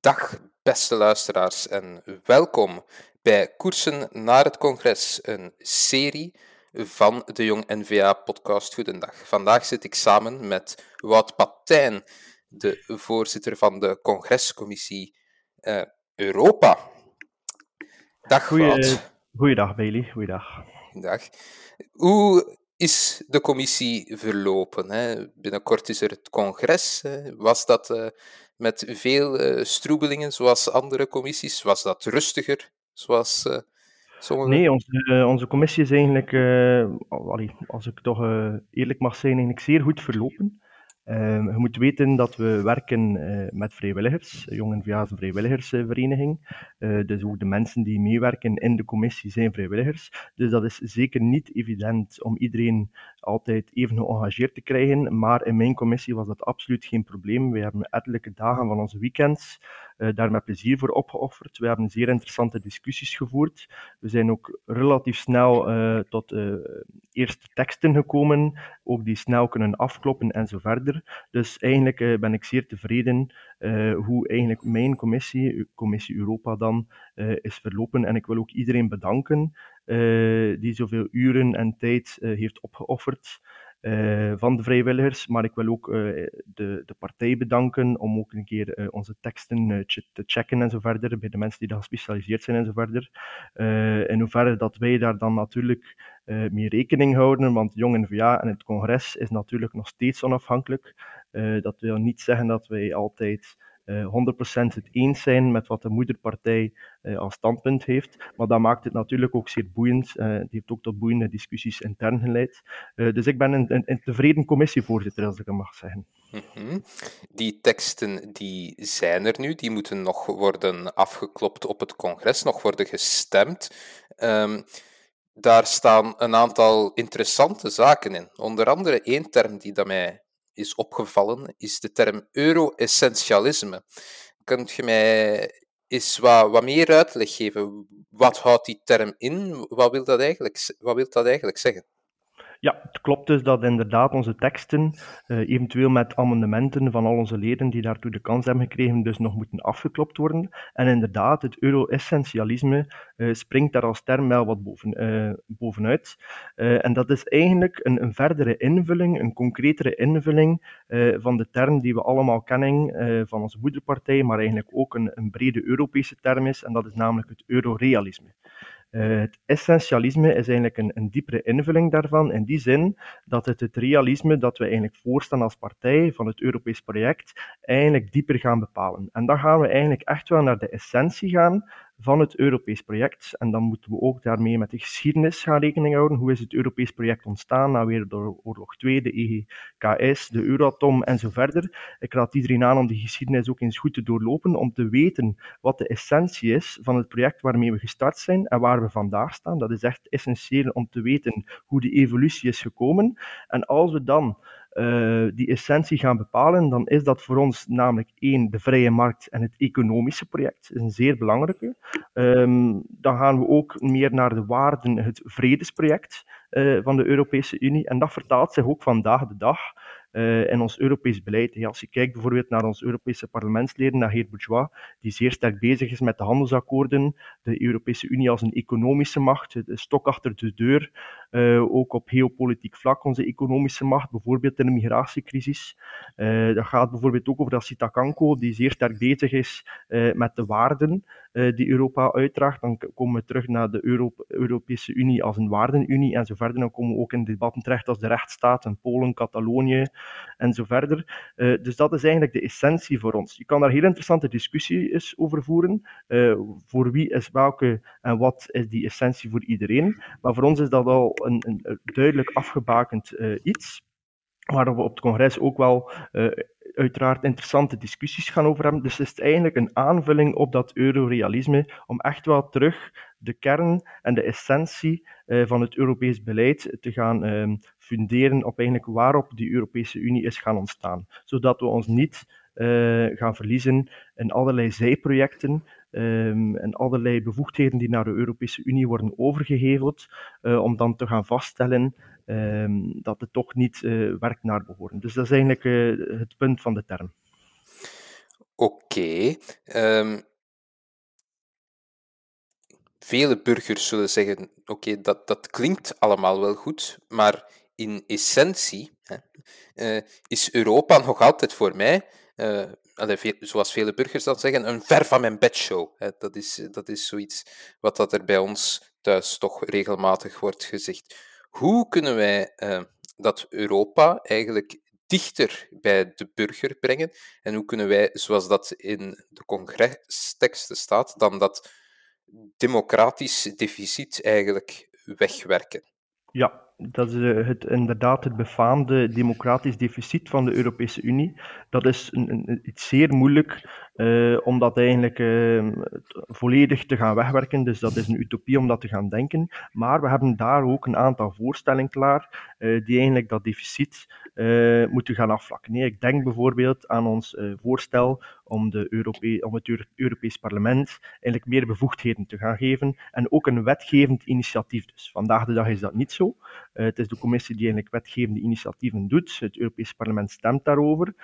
Dag, beste luisteraars, en welkom bij Koersen naar het Congres, een serie van de Jong NVA-podcast Goedendag. Vandaag zit ik samen met Wout Patijn, de voorzitter van de Congrescommissie uh, Europa. Dag, Goeie, Wout. Goeiedag, Bailey. Goeiedag. Dag. Hoe is de commissie verlopen? Hè? Binnenkort is er het congres. Was dat uh, met veel uh, stroebelingen, zoals andere commissies? Was dat rustiger, zoals uh, sommige? Nee, onze, onze commissie is eigenlijk, als ik toch eerlijk mag zijn, eigenlijk zeer goed verlopen. Uh, je moet weten dat we werken uh, met vrijwilligers. Jong is een vrijwilligersvereniging. Uh, dus ook de mensen die meewerken in de commissie zijn vrijwilligers. Dus dat is zeker niet evident om iedereen altijd even geëngageerd te krijgen. Maar in mijn commissie was dat absoluut geen probleem. We hebben ettelijke dagen van onze weekends daar met plezier voor opgeofferd. We hebben zeer interessante discussies gevoerd. We zijn ook relatief snel uh, tot uh, eerste teksten gekomen, ook die snel kunnen afkloppen en zo verder. Dus eigenlijk ben ik zeer tevreden hoe eigenlijk mijn commissie, Commissie Europa dan, is verlopen. En ik wil ook iedereen bedanken die zoveel uren en tijd heeft opgeofferd. Uh, van de vrijwilligers. Maar ik wil ook uh, de, de partij bedanken om ook een keer uh, onze teksten te checken en zo verder, bij de mensen die daar gespecialiseerd zijn en zo verder. in hoeverre dat wij daar dan natuurlijk mee rekening houden, want Jong N-VA en het congres is natuurlijk nog steeds onafhankelijk. dat wil niet zeggen dat wij altijd 100% eh, het eens zijn met wat de moederpartij uh, als standpunt heeft. Maar dat maakt het natuurlijk ook zeer boeiend. Het heeft ook tot boeiende discussies intern geleid. dus ik ben een, een, tevreden commissievoorzitter, als ik het mag zeggen. Mhm. Die teksten die zijn er nu, die moeten nog worden afgeklopt op het congres, nog worden gestemd. Um, daar staan een aantal interessante zaken in. Onder andere één term die dat mij is opgevallen, is de term euro-essentialisme. Kunt je mij eens wat, wat meer uitleg geven? Wat houdt die term in? Wat wil dat eigenlijk, wat wil dat eigenlijk zeggen? Ja, het klopt dus dat inderdaad onze teksten, uh, eventueel met amendementen van al onze leden die daartoe de kans hebben gekregen, dus nog moeten afgeklopt worden. En inderdaad, het euro-essentialisme uh, springt daar als term wel wat boven, uh, bovenuit. en dat is eigenlijk een, een, verdere invulling, een concretere invulling van de term die we allemaal kennen van onze moederpartij, maar eigenlijk ook een, een brede Europese term is, en dat is namelijk het eurorealisme. Uh, het essentialisme is eigenlijk een, een, diepere invulling daarvan, in die zin dat het het realisme dat we eigenlijk voorstaan als partij van het Europees project eigenlijk dieper gaan bepalen. En dan gaan we eigenlijk echt wel naar de essentie gaan van het Europees project. En dan moeten we ook daarmee met de geschiedenis gaan rekening houden. Hoe is het Europees project ontstaan na Wereldoorlog 2, de EGKS, de Euratom en zo verder. Ik raad iedereen aan om die geschiedenis ook eens goed te doorlopen, om te weten wat de essentie is van het project waarmee we gestart zijn en waar we vandaag staan. Dat is echt essentieel om te weten hoe die evolutie is gekomen. En als we dan uh, die essentie gaan bepalen, dan is dat voor ons namelijk één, de vrije markt en het economische project. Is een zeer belangrijke. Um, dan gaan we ook meer naar de waarden, het vredesproject uh, van de Europese Unie. En dat vertaalt zich ook vandaag de dag uh, in ons Europees beleid. als je kijkt bijvoorbeeld naar ons Europese parlementsleden, naar heer Bourgeois, die zeer sterk bezig is met de handelsakkoorden, de Europese Unie als een economische macht, de stok achter de deur, ook op geopolitiek vlak onze economische macht, bijvoorbeeld in de migratiecrisis. Uh, dat gaat bijvoorbeeld ook over Sita Kanko, die zeer sterk bezig is met de waarden die Europa uitdraagt. Dan komen we terug naar de Euro Europese Unie als een waardenunie en zo verder. Dan komen we ook in debatten terecht als de rechtsstaat in Polen, Catalonië, en zo verder. Dus dat is eigenlijk de essentie voor ons. Je kan daar heel interessante discussies over voeren. Voor wie is welke en wat is die essentie voor iedereen. Maar voor ons is dat al een, een duidelijk afgebakend uh, iets waar we op het congres ook wel uh, uiteraard interessante discussies gaan over hebben. Dus het is eigenlijk een aanvulling op dat eurorealisme om echt wel terug de kern en de essentie van het Europees beleid te gaan uh, funderen op eigenlijk waarop die Europese Unie is gaan ontstaan. Zodat we ons niet gaan verliezen in allerlei zijprojecten um, en allerlei bevoegdheden die naar de Europese Unie worden overgeheveld, uh, om dan te gaan vaststellen um, dat het toch niet uh, werkt naar behoren. Dus dat is eigenlijk het punt van de term. Oké. Ehm, vele burgers zullen zeggen: oké, dat, dat klinkt allemaal wel goed, maar in essentie hè, is Europa nog altijd voor mij, zoals vele burgers dan zeggen, een ver van mijn bedshow. Dat, is, dat is zoiets wat dat er bij ons thuis toch regelmatig wordt gezegd. Hoe kunnen wij uh, dat Europa eigenlijk dichter bij de burger brengen? En hoe kunnen wij, zoals dat in de congresteksten staat, dan dat democratisch deficit eigenlijk wegwerken? Ja, dat is eh, het, inderdaad het befaamde democratisch deficit van de Europese Unie. Dat is een, een, iets zeer moeilijk uh, om dat eigenlijk uh, volledig te gaan wegwerken. Dus dat is een utopie om dat te gaan denken. Maar we hebben daar ook een aantal voorstellen klaar uh, die eigenlijk dat deficit moeten gaan afvlakken. Nee, ik denk bijvoorbeeld aan ons voorstel om, de Europe om het Europees Parlement eigenlijk meer bevoegdheden te gaan geven en ook een wetgevend initiatief. Dus vandaag de dag is dat niet zo. Het is de commissie die eigenlijk wetgevende initiatieven doet. Het Europees Parlement stemt daarover.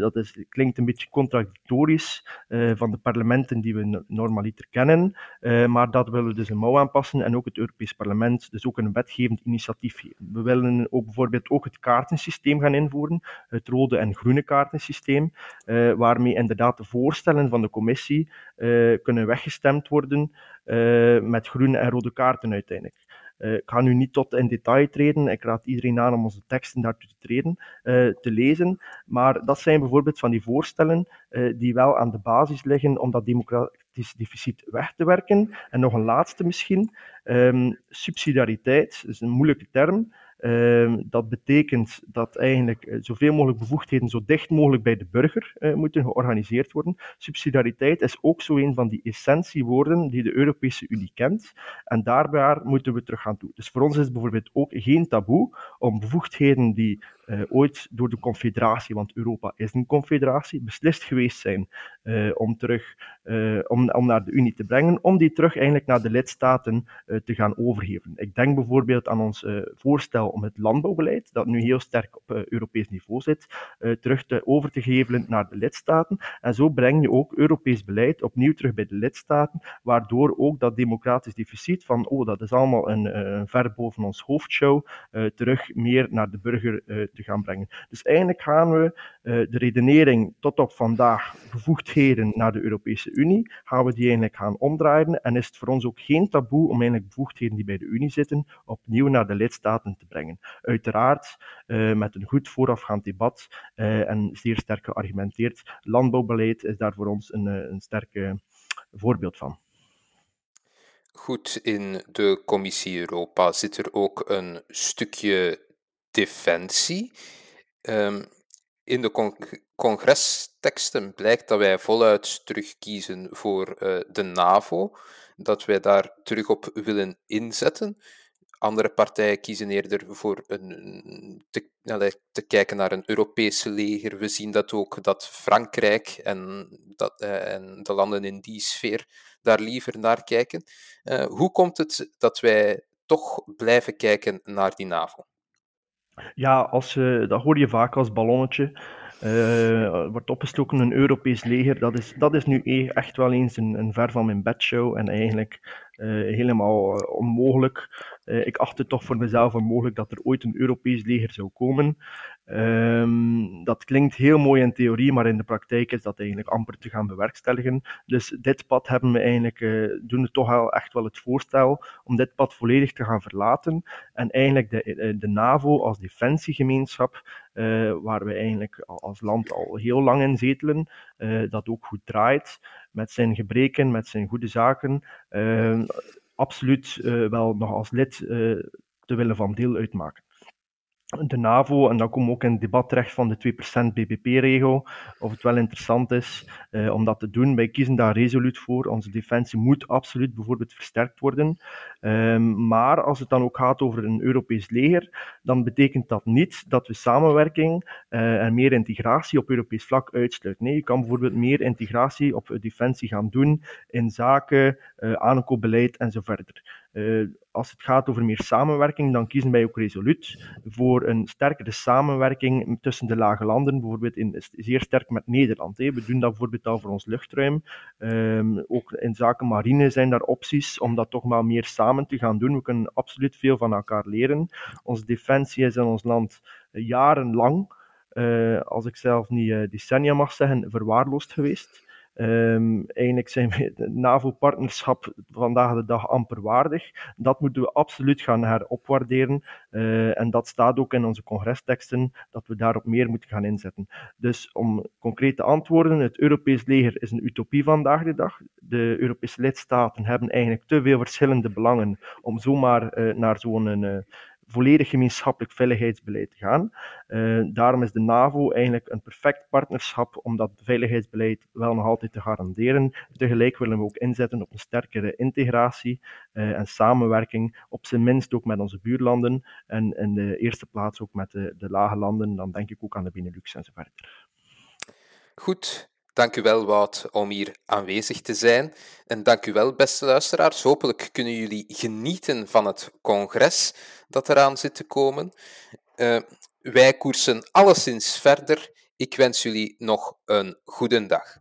dat is, klinkt een beetje contradictorisch uh, van de parlementen die we normaliter kennen. Maar dat willen we dus een mouw aanpassen en ook het Europees Parlement dus ook een wetgevend initiatief. We willen ook bijvoorbeeld ook het kaartensysteem gaan invoeren, het rode en groene kaartensysteem, waarmee inderdaad de voorstellen van de commissie kunnen weggestemd worden met groene en rode kaarten uiteindelijk. Uh, ik ga nu niet tot in detail treden. Ik raad iedereen aan om onze teksten daartoe te treden, uh, te lezen. Maar dat zijn bijvoorbeeld van die voorstellen uh, die wel aan de basis liggen om dat democratisch deficit weg te werken. En nog een laatste misschien. Um, subsidiariteit is een moeilijke term. Uh, dat betekent dat eigenlijk uh, zoveel mogelijk bevoegdheden zo dicht mogelijk bij de burger uh, moeten georganiseerd worden. Subsidiariteit is ook zo een van die essentiewoorden die de Europese Unie kent. En daarbij moeten we terug gaan toe. Dus voor ons is het bijvoorbeeld ook geen taboe om bevoegdheden die uh, ooit door de confederatie, want Europa is een confederatie, beslist geweest zijn om terug om, om naar de Unie te brengen, om die terug eigenlijk naar de lidstaten te gaan overgeven. Ik denk bijvoorbeeld aan ons voorstel om het landbouwbeleid, dat nu heel sterk op Europees niveau zit, terug te, over te geven naar de lidstaten. En zo breng je ook Europees beleid opnieuw terug bij de lidstaten, waardoor ook dat democratisch deficit van, oh, dat is allemaal een, een ver boven ons hoofdshow, terug meer naar de burger te gaan brengen. Dus eigenlijk gaan we de redenering tot op vandaag bevoegdheden naar de Europese Unie, gaan we die eigenlijk gaan omdraaien en is het voor ons ook geen taboe om eigenlijk bevoegdheden die bij de Unie zitten opnieuw naar de lidstaten te brengen. Uiteraard uh, met een goed voorafgaand debat uh, en zeer sterk geargumenteerd. Landbouwbeleid is daar voor ons een, een sterk voorbeeld van. Goed, in de Commissie Europa zit er ook een stukje defensie. Um, in de con congresteksten blijkt dat wij voluit terugkiezen voor de NAVO, dat wij daar terug op willen inzetten. Andere partijen kiezen eerder voor een, te, te, kijken naar een Europese leger. We zien dat ook dat Frankrijk en, dat, uh, en de landen in die sfeer daar liever naar kijken. Uh, hoe komt het dat wij toch blijven kijken naar die NAVO? Ja, als, uh, dat hoor je vaak als ballonnetje. Uh, wordt opgestoken een Europees leger. Dat is, dat is nu e-, echt wel eens een, ver van mijn bedshow en eigenlijk uh, helemaal onmogelijk. ik acht het toch voor mezelf onmogelijk dat er ooit een Europees leger zou komen. Um, dat klinkt heel mooi in theorie, maar in de praktijk is dat eigenlijk amper te gaan bewerkstelligen. Dus dit pad hebben we eigenlijk, doen we toch al echt wel het voorstel om dit pad volledig te gaan verlaten en eigenlijk de, eh, de NAVO als defensiegemeenschap, waar we eigenlijk als land al heel lang in zetelen, uh, dat ook goed draait, met zijn gebreken, met zijn goede zaken, uh, absoluut wel nog als lid te willen van deel uitmaken de NAVO, en dan komen we ook in het debat terecht van de 2% BBP-regel, of het wel interessant is eh, om dat te doen. Wij kiezen daar resoluut voor. Onze defensie moet absoluut bijvoorbeeld versterkt worden. Um, maar als het dan ook gaat over een Europees leger, dan betekent dat niet dat we samenwerking uh, en meer integratie op Europees vlak uitsluiten. Nee, je kan bijvoorbeeld meer integratie op defensie gaan doen in zaken uh, aankoopbeleid en zo verder. als het gaat over meer samenwerking, dan kiezen wij ook resoluut voor een sterkere samenwerking tussen de lage landen, bijvoorbeeld in, zeer sterk met Nederland. Hè. We doen dat bijvoorbeeld al voor ons luchtruim. Um, ook in zaken marine zijn daar opties om dat toch maar meer samen te gaan doen. We kunnen absoluut veel van elkaar leren. Onze defensie is in ons land jarenlang, uh, als ik zelf niet uh, decennia mag zeggen, verwaarloosd geweest. Um, eigenlijk zijn we het NAVO-partnerschap vandaag de dag amper waardig. Dat moeten we absoluut gaan heropwaarderen. Uh, en dat staat ook in onze congresteksten, dat we daarop meer moeten gaan inzetten. Dus om concreet te antwoorden, het Europees leger is een utopie vandaag de dag. De Europese lidstaten hebben eigenlijk te veel verschillende belangen om zomaar uh, naar zo'n uh, volledig gemeenschappelijk veiligheidsbeleid te gaan. Uh, daarom is de NAVO eigenlijk een perfect partnerschap om dat veiligheidsbeleid wel nog altijd te garanderen. Tegelijk willen we ook inzetten op een sterkere integratie uh, en samenwerking, op zijn minst ook met onze buurlanden en in de eerste plaats ook met de, de lage landen, dan denk ik ook aan de Benelux en zo verder. Goed, Dank u wel, Wout, om hier aanwezig te zijn. En dank u wel, beste luisteraars. Hopelijk kunnen jullie genieten van het congres dat eraan zit te komen. Uh, wij koersen alleszins verder. Ik wens jullie nog een goede dag.